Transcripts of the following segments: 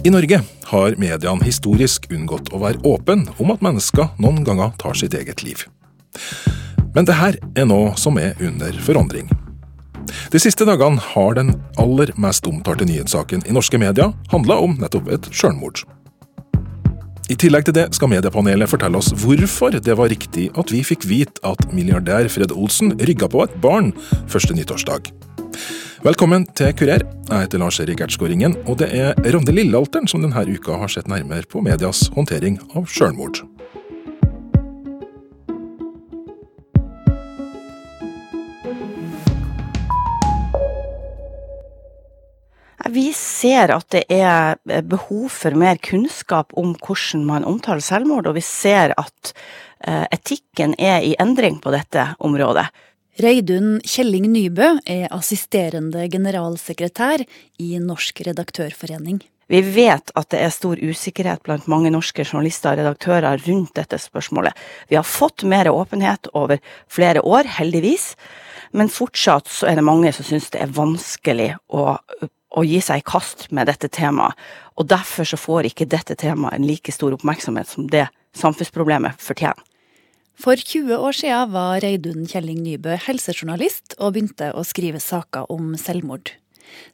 I Norge har mediene historisk unngått å være åpen om at mennesker noen ganger tar sitt eget liv. Men det her er noe som er under forandring. De siste dagene har den aller mest omtalte nyhetssaken i norske medier handla om nettopp et sjølmord. I tillegg til det skal mediepanelet fortelle oss hvorfor det var riktig at vi fikk vite at milliardær Fred Olsen rygga på et barn første nyttårsdag. Velkommen til Kurer. Jeg heter Lars Erik Ertsgaard og det er Ronde Lillealteren som denne uka har sett nærmere på medias håndtering av sjølmord. Vi ser at det er behov for mer kunnskap om hvordan man omtaler selvmord, og vi ser at eh, etikken er i endring på dette området. Reidun Kjelling Nybø er assisterende generalsekretær i Norsk redaktørforening. Vi vet at det er stor usikkerhet blant mange norske journalister og redaktører rundt dette spørsmålet. Vi har fått mer åpenhet over flere år, heldigvis, men fortsatt så er det mange som syns det er vanskelig å, å gi seg i kast med dette temaet. Og derfor så får ikke dette temaet en like stor oppmerksomhet som det samfunnsproblemet fortjener. For 20 år siden var Reidun Kjelling Nybø helsejournalist og begynte å skrive saker om selvmord.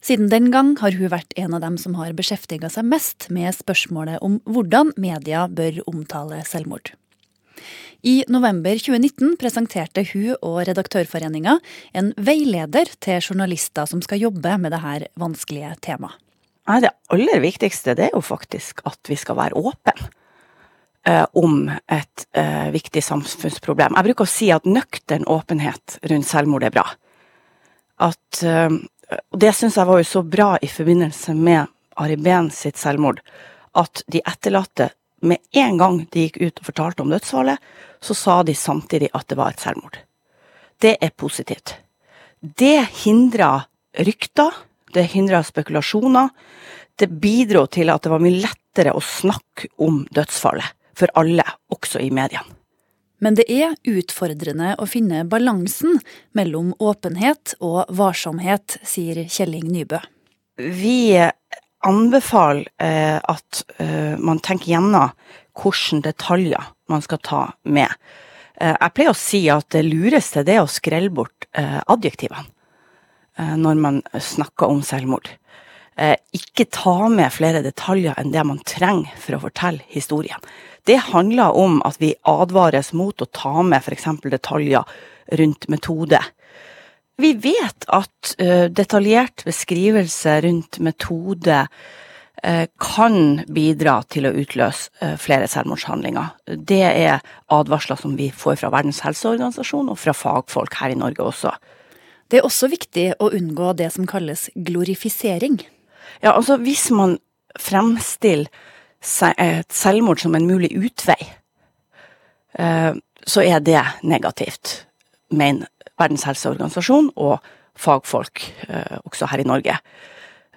Siden den gang har hun vært en av dem som har beskjeftiga seg mest med spørsmålet om hvordan media bør omtale selvmord. I november 2019 presenterte hun og Redaktørforeninga en veileder til journalister som skal jobbe med dette vanskelige temaet. Det aller viktigste det er jo faktisk at vi skal være åpne. Eh, om et eh, viktig samfunnsproblem. Jeg bruker å si at nøktern åpenhet rundt selvmord er bra. At, eh, og det syns jeg var jo så bra i forbindelse med Ari Behn sitt selvmord, at de etterlatte med en gang de gikk ut og fortalte om dødsfallet, så sa de samtidig at det var et selvmord. Det er positivt. Det hindra rykter, det hindra spekulasjoner. Det bidro til at det var mye lettere å snakke om dødsfallet for alle, også i mediene. Men det er utfordrende å finne balansen mellom åpenhet og varsomhet, sier Kjelling Nybø. Vi anbefaler eh, at eh, man tenker gjennom hvilke detaljer man skal ta med. Eh, jeg pleier å si at det lureste det er å skrelle bort adjektivene når man snakker om selvmord. Ikke ta med flere detaljer enn det man trenger for å fortelle historien. Det handler om at vi advares mot å ta med f.eks. detaljer rundt metode. Vi vet at uh, detaljert beskrivelse rundt metode uh, kan bidra til å utløse uh, flere selvmordshandlinger. Det er advarsler som vi får fra Verdens helseorganisasjon og fra fagfolk her i Norge også. Det er også viktig å unngå det som kalles glorifisering. Ja, altså hvis man fremstiller et selvmord som en mulig utvei, eh, så er det negativt, mener Verdens helseorganisasjon og fagfolk eh, også her i Norge.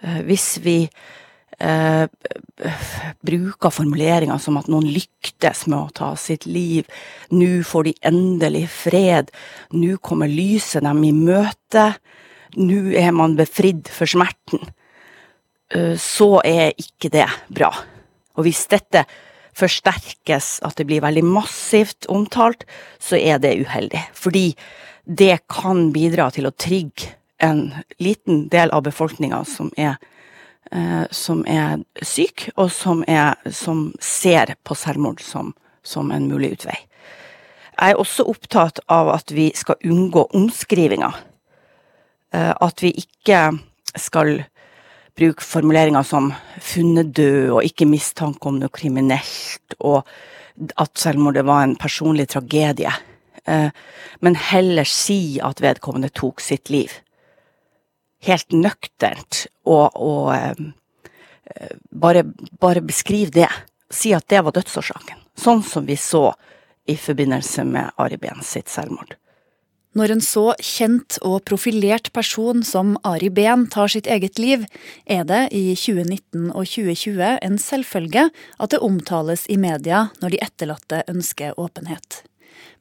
Eh, hvis vi bruker formuleringer som at noen lyktes med å ta sitt liv, nå får de endelig fred, nå kommer lyset dem i møte, nå er man befridd for smerten, så er ikke det bra. Og hvis dette forsterkes, at det blir veldig massivt omtalt, så er det uheldig. Fordi det kan bidra til å trigge en liten del av befolkninga som er, eh, som er syk, og som, er, som ser på selvmord som, som, en mulig utvei. Jeg er også opptatt av at vi skal unngå omskrivinger. Eh, at vi ikke skal bruke formuleringer som 'funnet død' og 'ikke mistanke om noe kriminelt', og at selvmordet var en personlig tragedie. Eh, men heller si at vedkommende tok sitt liv. Helt nøkternt, og, og eh, bare, bare beskriv det. Si at det var dødsårsaken. Sånn som vi så i forbindelse med Ari Behn sitt selvmord. Når en så kjent og profilert person som Ari Behn tar sitt eget liv, er det i 2019 og 2020 en selvfølge at det omtales i media når de etterlatte ønsker åpenhet.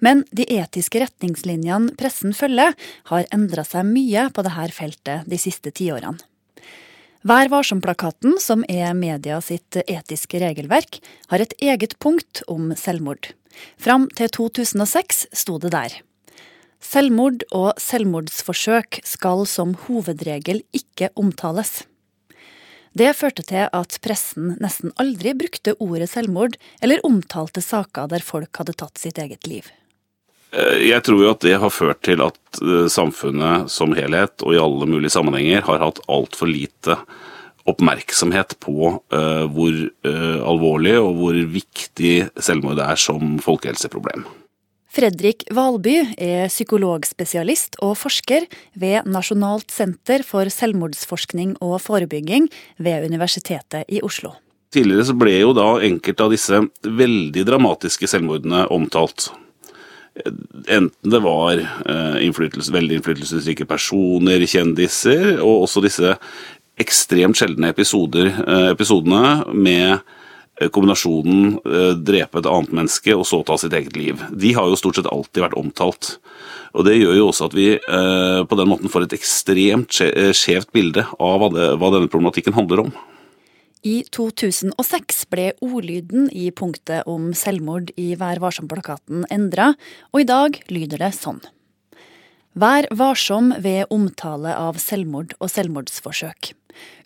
Men de etiske retningslinjene pressen følger, har endra seg mye på dette feltet de siste tiårene. Vær varsom-plakaten, som er media sitt etiske regelverk, har et eget punkt om selvmord. Fram til 2006 sto det der. Selvmord og selvmordsforsøk skal som hovedregel ikke omtales. Det førte til at pressen nesten aldri brukte ordet selvmord, eller omtalte saker der folk hadde tatt sitt eget liv. Eh, jeg tror jo at det har ført til at eh, samfunnet som helhet og i alle mulige sammenhenger har hatt altfor lite oppmerksomhet på uh, hvor alvorlig og hvor viktig selvmord er som folkehelseproblem. Fredrik Valby er psykologspesialist og forsker ved Nasjonalt senter for selvmordsforskning og forebygging ved Universitetet i Oslo. Tidligere så ble jo da enkelte av disse veldig dramatiske selvmordene omtalt. Enten det var uh, innflytelse, veldig innflytelsesrike personer, kjendiser, og også disse ekstremt sjeldne episoder, eh, episodene med eh, kombinasjonen eh, drepe et annet menneske og så ta sitt eget liv. De har jo stort sett alltid vært omtalt. Og Det gjør jo også at vi på den måten får et ekstremt skjevt bilde av hva denne problematikken handler om. I 2006 ble ordlyden i punktet om selvmord i Vær varsom-plakaten endra, og i dag lyder det sånn. Vær varsom ved omtale av selvmord og selvmordsforsøk.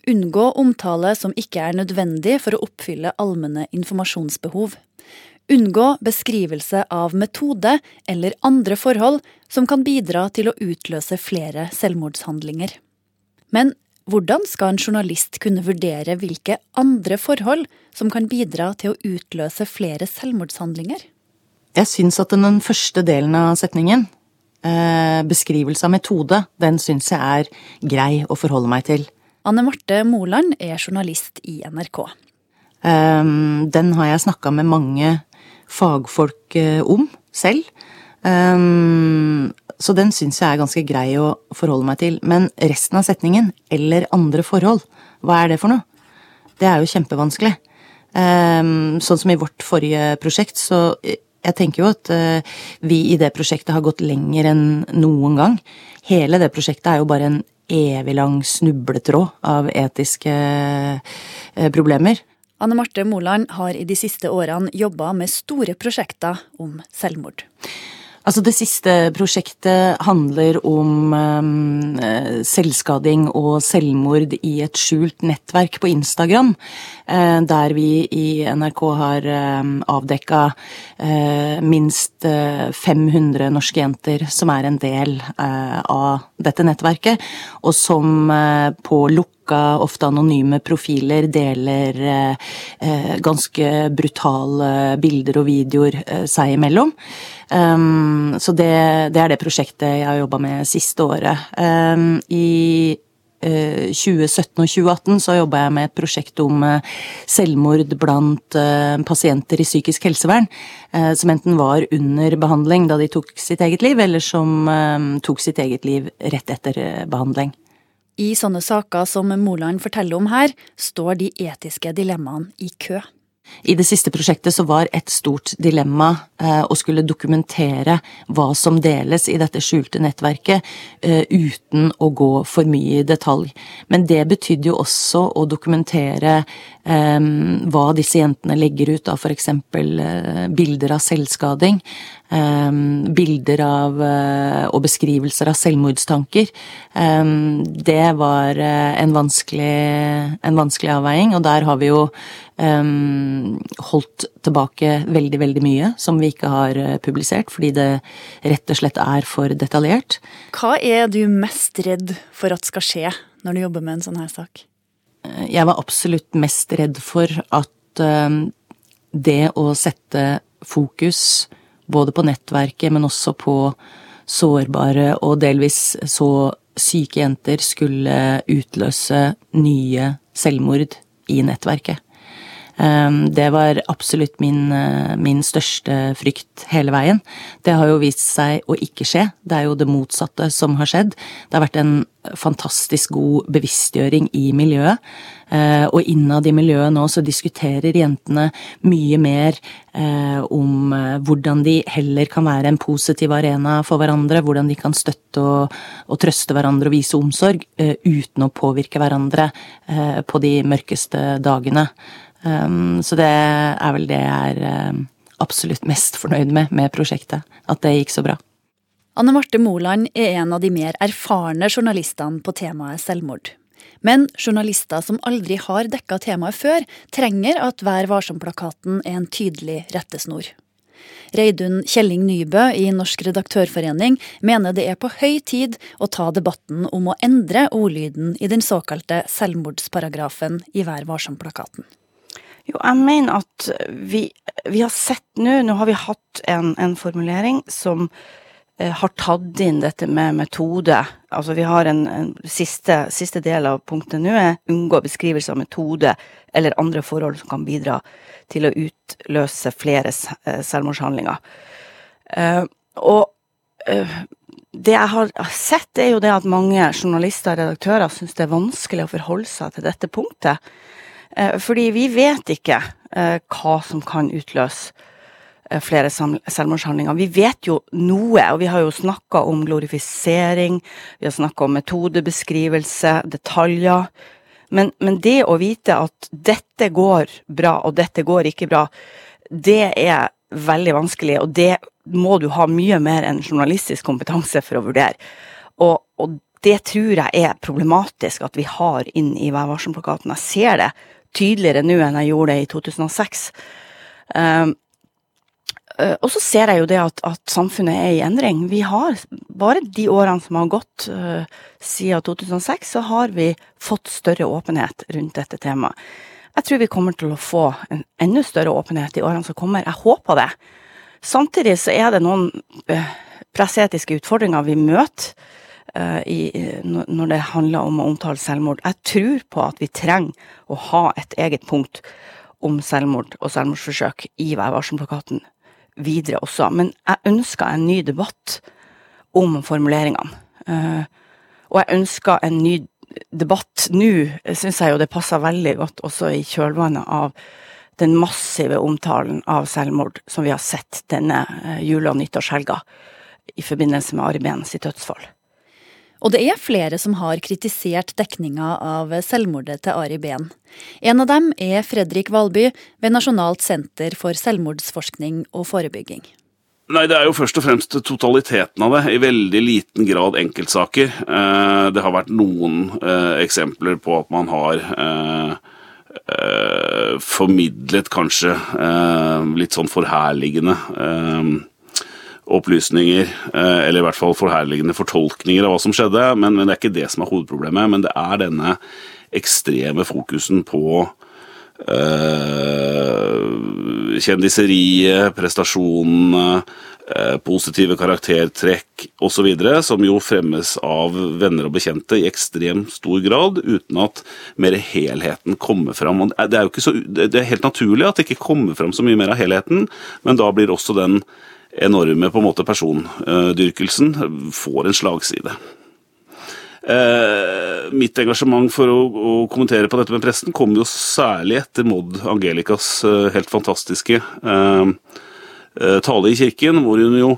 Unngå omtale som ikke er nødvendig for å oppfylle allmenne informasjonsbehov. Unngå beskrivelse av metode eller andre forhold som kan bidra til å utløse flere selvmordshandlinger. Men hvordan skal en journalist kunne vurdere hvilke andre forhold som kan bidra til å utløse flere selvmordshandlinger? Jeg syns at den første delen av setningen, beskrivelse av metode, den syns jeg er grei å forholde meg til. Anne Marte Moland er journalist i NRK. Um, den har jeg snakka med mange fagfolk uh, om selv. Så den syns jeg er ganske grei å forholde meg til. Men resten av setningen, eller andre forhold, hva er det for noe? Det er jo kjempevanskelig. Sånn som i vårt forrige prosjekt, så jeg tenker jo at uh, vi i det prosjektet har gått lenger enn noen gang. Hele det prosjektet er jo bare en evig lang snubletråd av etiske eh, problemer. Anne Marte Moland har i de siste årene jobba med store prosjekter om selvmord. Altså Det siste prosjektet handler om um, selvskading og selvmord i et skjult nettverk på Instagram. Uh, der vi i NRK har um, avdekka uh, minst uh, 500 norske jenter som er en del av dette nettverket, og som på lukka ofte anonyme profiler deler eh, ganske brutale bilder og videoer eh, seg imellom. Um, så det, det, er det prosjektet jeg har jobba med siste året. Um, I 2017 eh, og 2018 så jobba jeg med et prosjekt om eh, selvmord blant eh, pasienter i psykisk helsevern. Som enten var under behandling da de tok sitt eget liv, eller som tok sitt eget liv rett etter behandling. I sånne saker som Moland forteller om her, står de etiske dilemmaene i kø. I det siste prosjektet så var et stort dilemma eh, å skulle dokumentere hva som deles i dette skjulte nettverket, eh, uten å gå for mye i detalj. Men det betydde jo også å dokumentere eh, hva disse jentene legger ut av f.eks. Eh, bilder av selvskading, bilder av eh, og beskrivelser av selvmordstanker. det var en vanskelig, en vanskelig avveiing, og der har vi jo um, holdt tilbake veldig, veldig mye som vi ikke har eh, publisert, fordi det rett og slett er for detaljert. Hva er du mest redd for at skal skje når du jobber med en sånn her sak? Eh, jeg var absolutt mest redd for at det å sette fokus både på nettverket, men også på sårbare og delvis så syke jenter skulle utløse nye selvmord i nettverket. Ehm, det var absolutt min, eh, min største frykt hele veien. Det har jo vist seg å ikke skje. Det er jo det motsatte som har skjedd. Det har vært en fantastisk god bevisstgjøring i miljøet. Eh, og innad i miljøet nå så diskuterer jentene mye mer eh, om hvordan de heller kan være en positiv arena for hverandre, hvordan de kan støtte og, og trøste hverandre og vise omsorg uten å påvirke hverandre på de mørkeste dagene. Um, så det er vel det jeg er um, absolutt mest fornøyd med med prosjektet. At det gikk så bra. Anne Marte Moland er en av de mer erfarne journalistene på temaet selvmord. Men journalister som aldri har dekka temaet før, trenger at Vær varsom-plakaten er en tydelig rettesnor. Reidun Kjelling Nybø i Norsk redaktørforening mener det er på høy tid å ta debatten om å endre ordlyden i den såkalte selvmordsparagrafen i Vær varsom-plakaten. Jo, jeg mener at vi, vi har sett nå Nå har vi hatt en, en formulering som eh, har tatt inn dette med metode. Altså vi har en, en siste, siste, del av punktet nå er unngå beskrivelse av metode eller andre forhold som kan bidra til å utløse flere eh, selvmordshandlinger. Eh, og eh, det jeg har sett, er jo det at mange journalister og redaktører syns det er vanskelig å forholde seg til dette punktet. Eh, fordi vi vet ikke eh, hva som kan utløse eh, flere selvmordshandlinger. Vi vet jo noe, og vi har jo snakka om glorifisering, vi har snakka om metodebeskrivelse, detaljer. Men, men, det å vite at dette går bra, og dette går ikke bra, det er veldig vanskelig, og det må du ha mye mer enn journalistisk kompetanse for å vurdere. Og, og det tror jeg er problematisk at vi har inn i Vær varsom-plakaten. Jeg ser det tydeligere nå enn jeg gjorde det i 2006. Um, uh, og så ser jeg jo det at, at, samfunnet er i endring. Vi har, bare de årene som har gått uh, siden 2006, så har vi fått større åpenhet rundt dette temaet. Jeg tror vi kommer til å få en enda større åpenhet i årene som kommer. Jeg håper det. Samtidig så er det noen uh, presseetiske utfordringer vi møter Eh, i, når det handler om å omtale selvmord. Jeg tror på at vi trenger å ha et eget punkt om selvmord og selvmordsforsøk i Vær varsom-plakaten videre også. Men jeg ønsker en ny debatt om formuleringene. Eh, og jeg ønsker en ny debatt nå, syns jeg jo det passer veldig godt også i kjølvannet av den massive omtalen av selvmord som vi har sett denne eh, jule- og nyttårshelga i forbindelse med Ari Behn sitt dødsfall. Og det er flere som har kritisert dekninga av selvmordet til Ari Behn. En av dem er Fredrik Valby ved Nasjonalt senter for selvmordsforskning og forebygging. Nei, Det er jo først og fremst totaliteten av det. I veldig liten grad enkeltsaker. Eh, det har vært noen eh, eksempler på at man har eh, formidlet kanskje litt sånn forherligende opplysninger, eh, eller i hvert fall forherligende fortolkninger av hva som skjedde. Men, men, det er ikke det som er hovedproblemet. Men det er denne ekstreme fokusen på øh, kjendiseriet, prestasjonene, øh, positive karaktertrekk osv., som jo fremmes av venner og bekjente i ekstremt stor grad, uten at mer helheten kommer fram. Det er, jo så, det er helt naturlig at det ikke kommer fram så mye mer av helheten, men da blir også den enorme på en måte persondyrkelsen får en slagside. Eh, mitt engasjement for å, å, kommentere på dette med presten kom jo særlig etter Maud Angelicas eh, helt fantastiske eh, eh, tale i kirken, hvor hun jo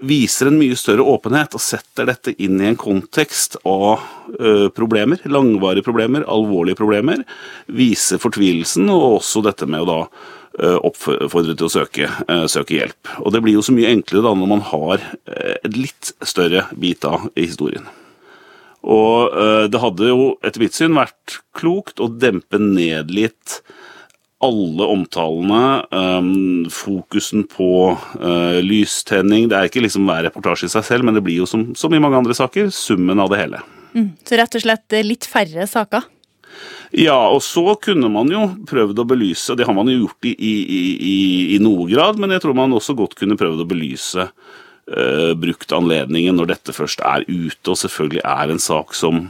viser en mye større åpenhet og setter dette inn i en kontekst av ø, problemer, langvarige problemer, alvorlige problemer. Viser fortvilelsen, og også dette med å da Eh, oppfordret til å søke, ø, søke, hjelp. Og Det blir jo så mye enklere da når man har en litt større bit av historien. Og det hadde jo etter mitt syn vært klokt å dempe ned litt alle omtalene, um, fokusen på uh, lystenning Det er ikke liksom hver reportasje i seg selv, men det blir jo som, som i mange andre saker, summen av det hele. Mm, så rett og slett litt færre saker? Ja, og så kunne man jo prøvd å belyse, det har man jo gjort i, i, i, i noe grad, men jeg tror man også godt kunne prøvd å belyse uh, brukt anledningen når dette først er ute, og selvfølgelig er en sak som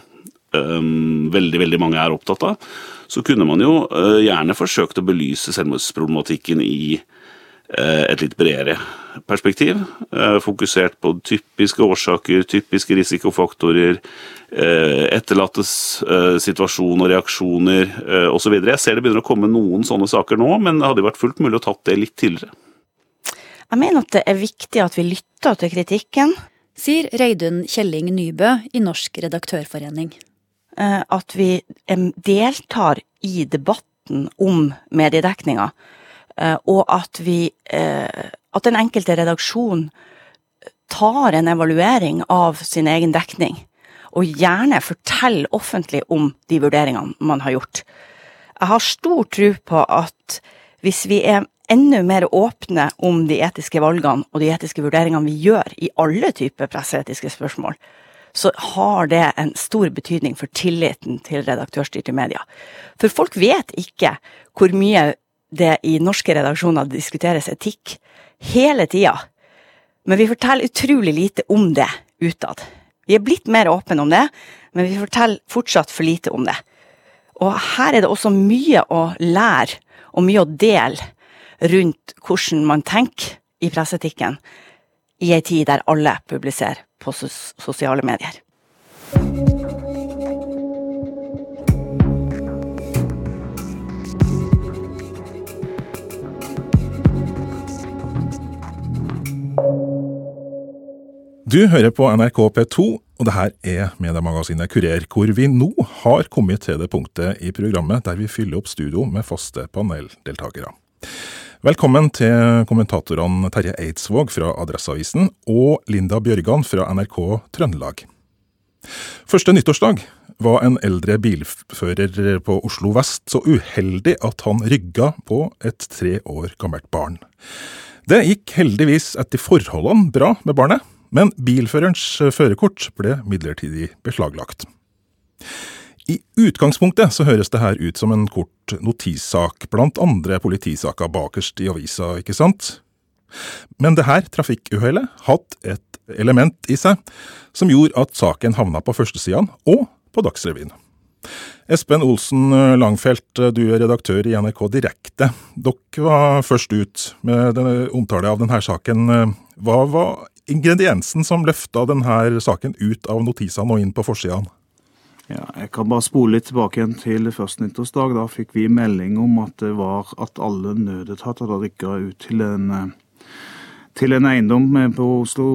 veldig, veldig mange er opptatt av. så kunne man jo gjerne forsøkt å belyse selvmordsproblematikken i et litt bredere perspektiv. Fokusert på typiske årsaker, typiske risikofaktorer, etterlattes situasjon og reaksjoner osv. Jeg ser det begynner å komme noen sånne saker nå, men det hadde vært fullt mulig å tatt det litt tidligere. Jeg mener at det er viktig at vi lytter til kritikken. Sier Reidun Kjelling Nybø i Norsk redaktørforening. Eh, at vi deltar i debatten om mediedekninga, eh, og at vi eh, At den enkelte redaksjon tar en evaluering av sin egen dekning, og gjerne forteller offentlig om de vurderingene man har gjort. Jeg har stor tro på at hvis vi er enda mer åpne om de etiske valgene og de etiske vurderingene vi gjør i alle typer presseetiske spørsmål, så har det en stor betydning for tilliten til redaktørstyrte medier. For folk vet ikke hvor mye det i norske redaksjoner diskuteres etikk hele tida. Men vi forteller utrolig lite om det utad. Vi er blitt mer åpne om det, men vi forteller fortsatt for lite om det. Og her er det også mye å lære og mye å dele rundt hvordan man tenker i presseetikken i ei tid der alle publiserer på sosiale medier. Du hører på NRK P2, og det her er mediemagasinet Kurer, hvor vi nå har kommet til det punktet i programmet der vi fyller opp studio med faste paneldeltakere. Velkommen til kommentatorene Terje Eidsvåg fra Adresseavisen og Linda Bjørgan fra NRK Trøndelag. Første nyttårsdag var en eldre bilfører på Oslo vest så uheldig at han rygga på et tre år gammelt barn. Det gikk heldigvis etter forholdene bra med barnet, men bilførerens førerkort ble midlertidig beslaglagt. I utgangspunktet så høres det her ut som en kort notissak blant andre politisaker bakerst i avisa, ikke sant? Men det her trafikkuhellet hatt et element i seg som gjorde at saken havna på førstesidene og på Dagsrevyen. Espen Olsen Langfelt, du er redaktør i NRK Direkte. Dere var først ut med omtale av denne saken. Hva var ingrediensen som løfta denne saken ut av notisene og inn på forsidene? Ja, jeg kan bare spole litt tilbake igjen til første nyttårsdag. Da fikk vi melding om at det var at alle nødetater hadde rykka ut til en, til en eiendom på Oslo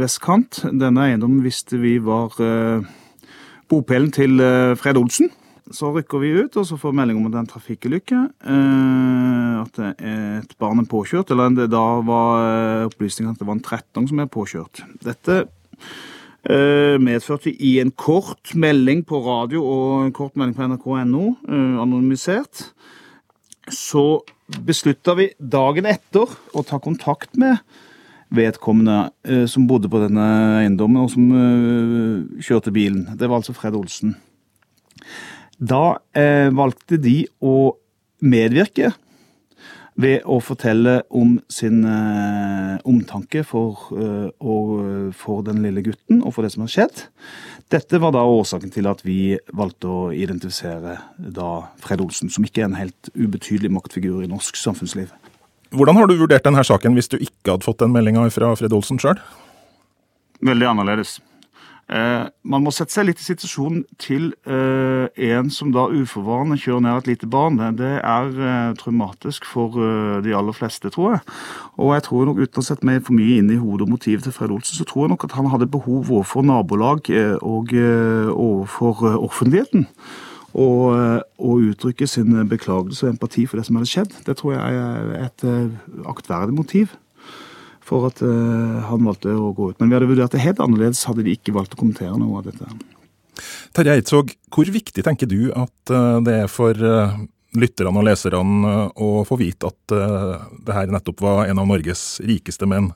vestkant. Denne eiendommen visste vi var eh, bopelen til eh, Fred Olsen. Så rykker vi ut, og så får vi melding om at det er en trafikkulykke. Eh, at et barn er påkjørt. Eller da var opplysningen at det var en 13 som er påkjørt. Dette Eh, medførte i en kort melding på radio og en kort melding på nrk.no, eh, anonymisert, så beslutta vi dagen etter å ta kontakt med vedkommende eh, som bodde på denne eiendommen, og som kjørte bilen. Det var altså Fred Olsen. Da valgte de å medvirke ved å fortelle om sin eh, omtanke for, eh, og, for, den lille gutten og for det som har skjedd. Dette var da årsaken til at vi valgte å identifisere da Fred Olsen, som ikke er en helt ubetydelig maktfigur i norsk samfunnsliv. Hvordan har du vurdert denne saken hvis du ikke hadde fått den meldinga fra Fred Olsen sjøl? Veldig annerledes. Eh, man må sette seg litt i situasjonen til eh, en som da uforvarende kjører ned et lite barn. Det er eh, traumatisk for de aller fleste, tror jeg. Og jeg tror nok, uten å sette meg for mye inn i hodet og motivet til Fred Olsen, så tror jeg nok at han hadde behov overfor nabolag og overfor offentligheten. Og, og uttrykke sin beklagelse og empati for det som hadde skjedd. Det tror jeg er et aktverdig motiv for at uh, han valgte å gå ut. Men vi hadde vurdert det helt annerledes hadde de ikke valgt å kommentere noe av dette. Terje Eidsvåg, hvor viktig tenker du at uh, det er for uh, lytterne og leserne å få vite at det her nettopp var en av Norges rikeste menn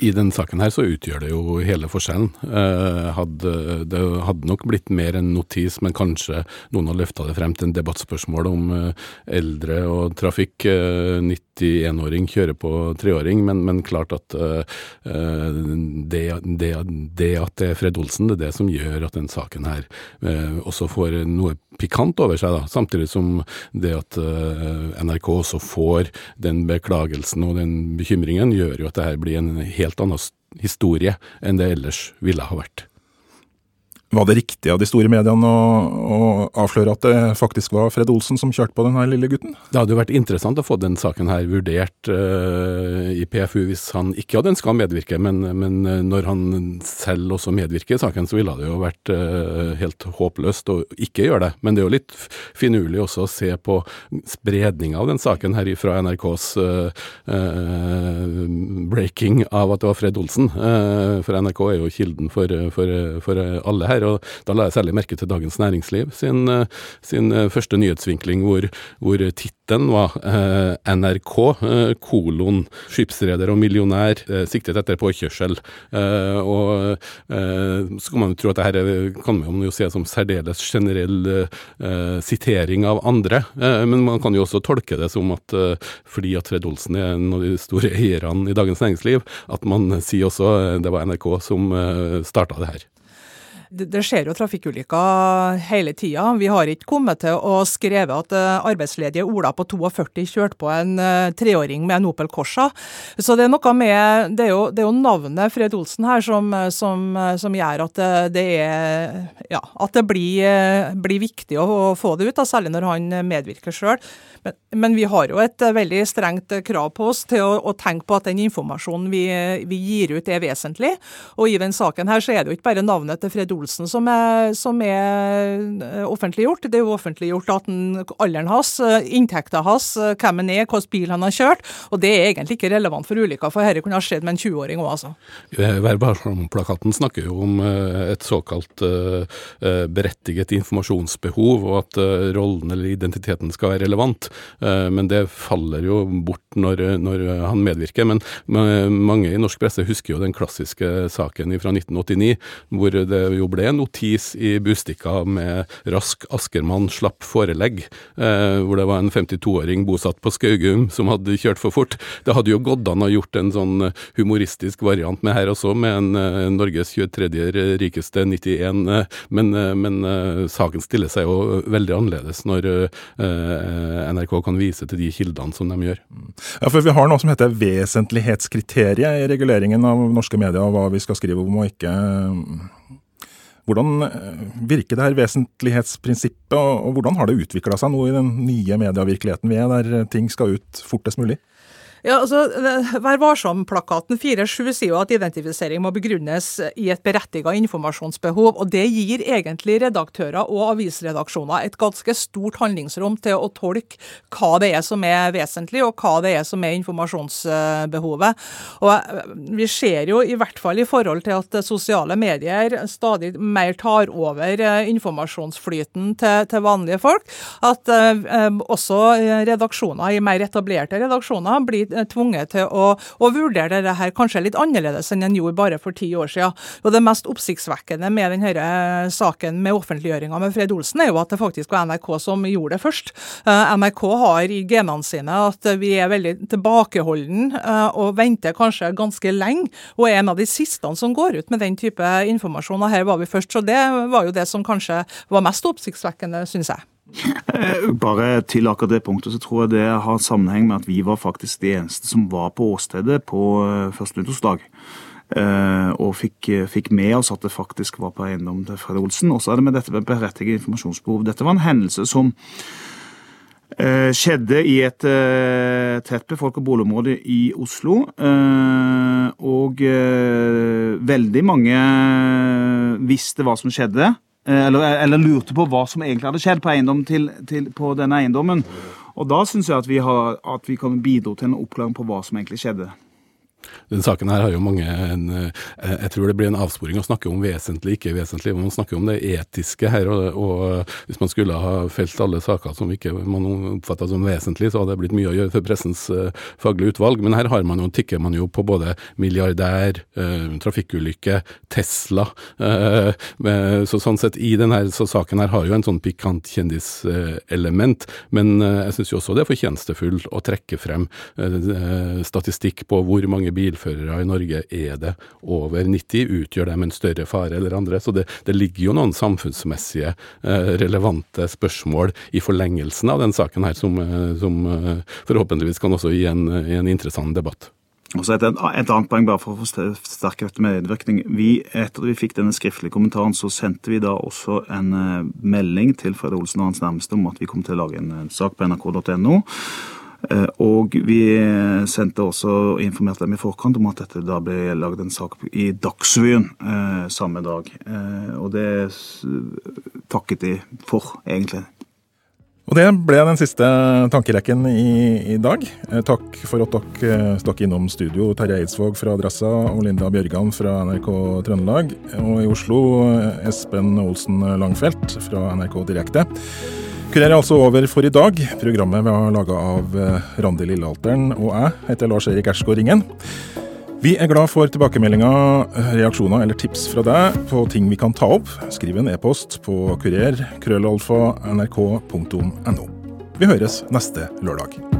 I denne saken her så utgjør det jo hele forskjellen. Eh, hadde, det hadde nok blitt mer en notis, men kanskje noen har løfta det frem til en debattspørsmål om eh, eldre og trafikk. Eh, 91-åring kjører på treåring, men, men klart at eh, det, det, det, at det er Fred Olsen, det er det som gjør at denne saken her eh, også får noe pikant over seg. da, Samtidig som det at eh, NRK også får den beklagelsen og den bekymringen, gjør jo at det her blir en helt helt annen historie enn det ellers ville ha vært. Var det riktig av de store mediene å, å, avsløre at det faktisk var Fred Olsen som kjørte på denne lille gutten? Det hadde jo vært interessant å få den saken her vurdert uh, i PFU hvis han ikke hadde ønska å medvirke, men, men, eh, når han selv også medvirker i saken, så ville det jo vært uh, helt håpløst å ikke gjøre det. Men det er jo litt finurlig også å se på spredninga av den saken her fra NRKs uh, breaking av at det var Fred Olsen. for NRK er jo kilden for, for, for alle her her. og Da la jeg særlig merke til Dagens Næringsliv sin, eh, sin eh, første nyhetsvinkling, hvor, hvor tittelen var eh, NRK eh, kolon skipsreder og millionær eh, siktet etter påkjørsel. Og så kan man jo tro at det her kan man jo se som særdeles generell sitering av andre, men man kan jo også tolke det som at fordi at Fred Olsen er en av de store eierne i Dagens Næringsliv, at man sier også det var NRK som starta det her. Det skjer jo trafikkulykker hele tida. Vi har ikke kommet til å skrevet at eh, arbeidsledige Ola på 42 kjørte på en eh, treåring med en Opel Corsa. Så det er noe med Det er jo, det er jo navnet Fred Olsen her som, som, som gjør at det, er Ja, at det blir, blir viktig å få det ut, da, særlig når han medvirker sjøl. Men, men, vi har jo et veldig strengt krav på oss til å, å tenke på at den informasjonen vi, vi, gir ut er vesentlig. Og i den saken her så er det jo ikke bare navnet til Fred Olsen Olsen som er, som er eh, offentliggjort. Det er jo offentliggjort at den, alderen hans, eh, inntekten hans, eh, hvem han er, hvilken bil han har kjørt. Og det er egentlig ikke relevant for ulykka, for dette kunne ha skjedd med en 20-åring òg, altså. Værvarsom-plakaten snakker jo om et såkalt berettiget informasjonsbehov, og at rollen eller identiteten skal være relevant. Men det faller jo bort når, når han medvirker. Men mange i norsk presse husker jo den klassiske saken fra 1989, hvor det jo ble notis i Bustika med 'Rask Askermann slapp forelegg', eh, hvor det var en 52-åring bosatt på Skaugum som hadde kjørt for fort. Det hadde jo gått an å gjort en sånn humoristisk variant med her også, med en eh, Norges 23. rikeste 91, eh, men, uh, men saken stiller seg jo veldig annerledes når NRK kan vise til de kildene som de gjør. Ja, for Vi har noe som heter vesentlighetskriteriet i reguleringen av norske medier, og hva vi skal skrive om og ikke. Hvordan eh, virker det her vesentlighetsprinsippet, og hvordan har det utvikla seg nå i den nye medievirkeligheten vi er, der ting skal ut fortest mulig? Ja, altså, Vær varsom-plakaten 4.7 sier jo at identifisering må begrunnes i et berettiget informasjonsbehov. og Det gir egentlig redaktører og avisredaksjoner et ganske stort handlingsrom til å tolke hva det er som er vesentlig, og hva det er som er informasjonsbehovet. Og eh, Vi ser jo i hvert fall i forhold til at sosiale medier stadig mer tar over eh, informasjonsflyten til, til vanlige folk, at eh, også redaksjoner i mer etablerte redaksjoner blir Eh, tvunget til å, å vurdere det her kanskje litt annerledes enn en gjorde bare for ti år siden. Og Det mest oppsiktsvekkende med denne eh, saken med offentliggjøringa med Fred Olsen, er jo at det faktisk var NRK som gjorde det først. Eh, NRK har i genene sine at vi er veldig tilbakeholden og venter kanskje ganske lenge, og er en av de siste som går ut med den type informasjon. Og her var vi først, så det var jo det som kanskje var mest oppsiktsvekkende, syns jeg. Eh, bare til akkurat det punktet, så tror jeg det har sammenheng med at vi var faktisk de eneste som var på åstedet på eh, første nyttårsdag. Uh, og fikk, fikk, med oss at det faktisk var på eiendom til Fred Olsen. Og så er det med dette med berettiget informasjonsbehov. Dette var en hendelse som skjedde i et uh, tett befolket boligområde i Oslo. og veldig mange visste hva som skjedde. Eh, eller, eller, lurte på hva som egentlig hadde skjedd på, til, til, på denne eiendommen. Og da syns jeg at vi, har, at vi kan bidra til en oppklaring på hva som egentlig skjedde. Den saken her har jo mange en, eh, Jeg tror det blir en avsporing å snakke om vesentlig, ikke vesentlig. Man snakker om det etiske her. Og, og hvis man skulle ha felt alle saker som ikke man oppfatta som vesentlig, så hadde det blitt mye å gjøre for pressens uh, faglige utvalg. Men her har man jo, tikker man jo på både milliardær, uh, trafikkulykke, Tesla. Uh, med, så sånn sett, i denne så saken her har jo en sånn pikant kjendiselement. Men jeg syns jo også det er fortjenestefullt å trekke frem statistikk på hvor mange mange bilførere i Norge er det over 90? Utgjør dem en større fare eller andre? Så det, det ligger jo noen samfunnsmessige eh, relevante spørsmål i forlengelsen av den saken her, som, eh, som eh, forhåpentligvis kan også gi en, en interessant debatt. Og så et, et, annet poeng, bare for å forsterke dette med medvirkning. Vi, etter vi fikk denne skriftlige kommentaren, så sendte vi da også en melding til Fred Olsen og hans nærmeste om at vi kom til å lage en sak på nrk.no. Eh, og vi sendte også og informerte dem i forkant om at dette da ble laget en sak i Dagsrevyen eh, samme dag. Eh, og det takket de for, egentlig. Og Det ble den siste tankerekken i, i dag. Takk for at dere stakk innom studio, Terje Eidsvåg fra Adressa og Linda Bjørgan fra NRK Trøndelag. Og i Oslo Espen Olsen Langfelt fra NRK Direkte. Kurer er altså over for i dag. Programmet var laga av eh, Randi Lillealteren og jeg heter Lars Erik Ersgaard Ringen. Vi er glad for tilbakemeldinger, reaksjoner eller tips fra deg på ting vi kan ta opp. Skriv en e-post på kurer nrk.no. Vi høres neste lørdag.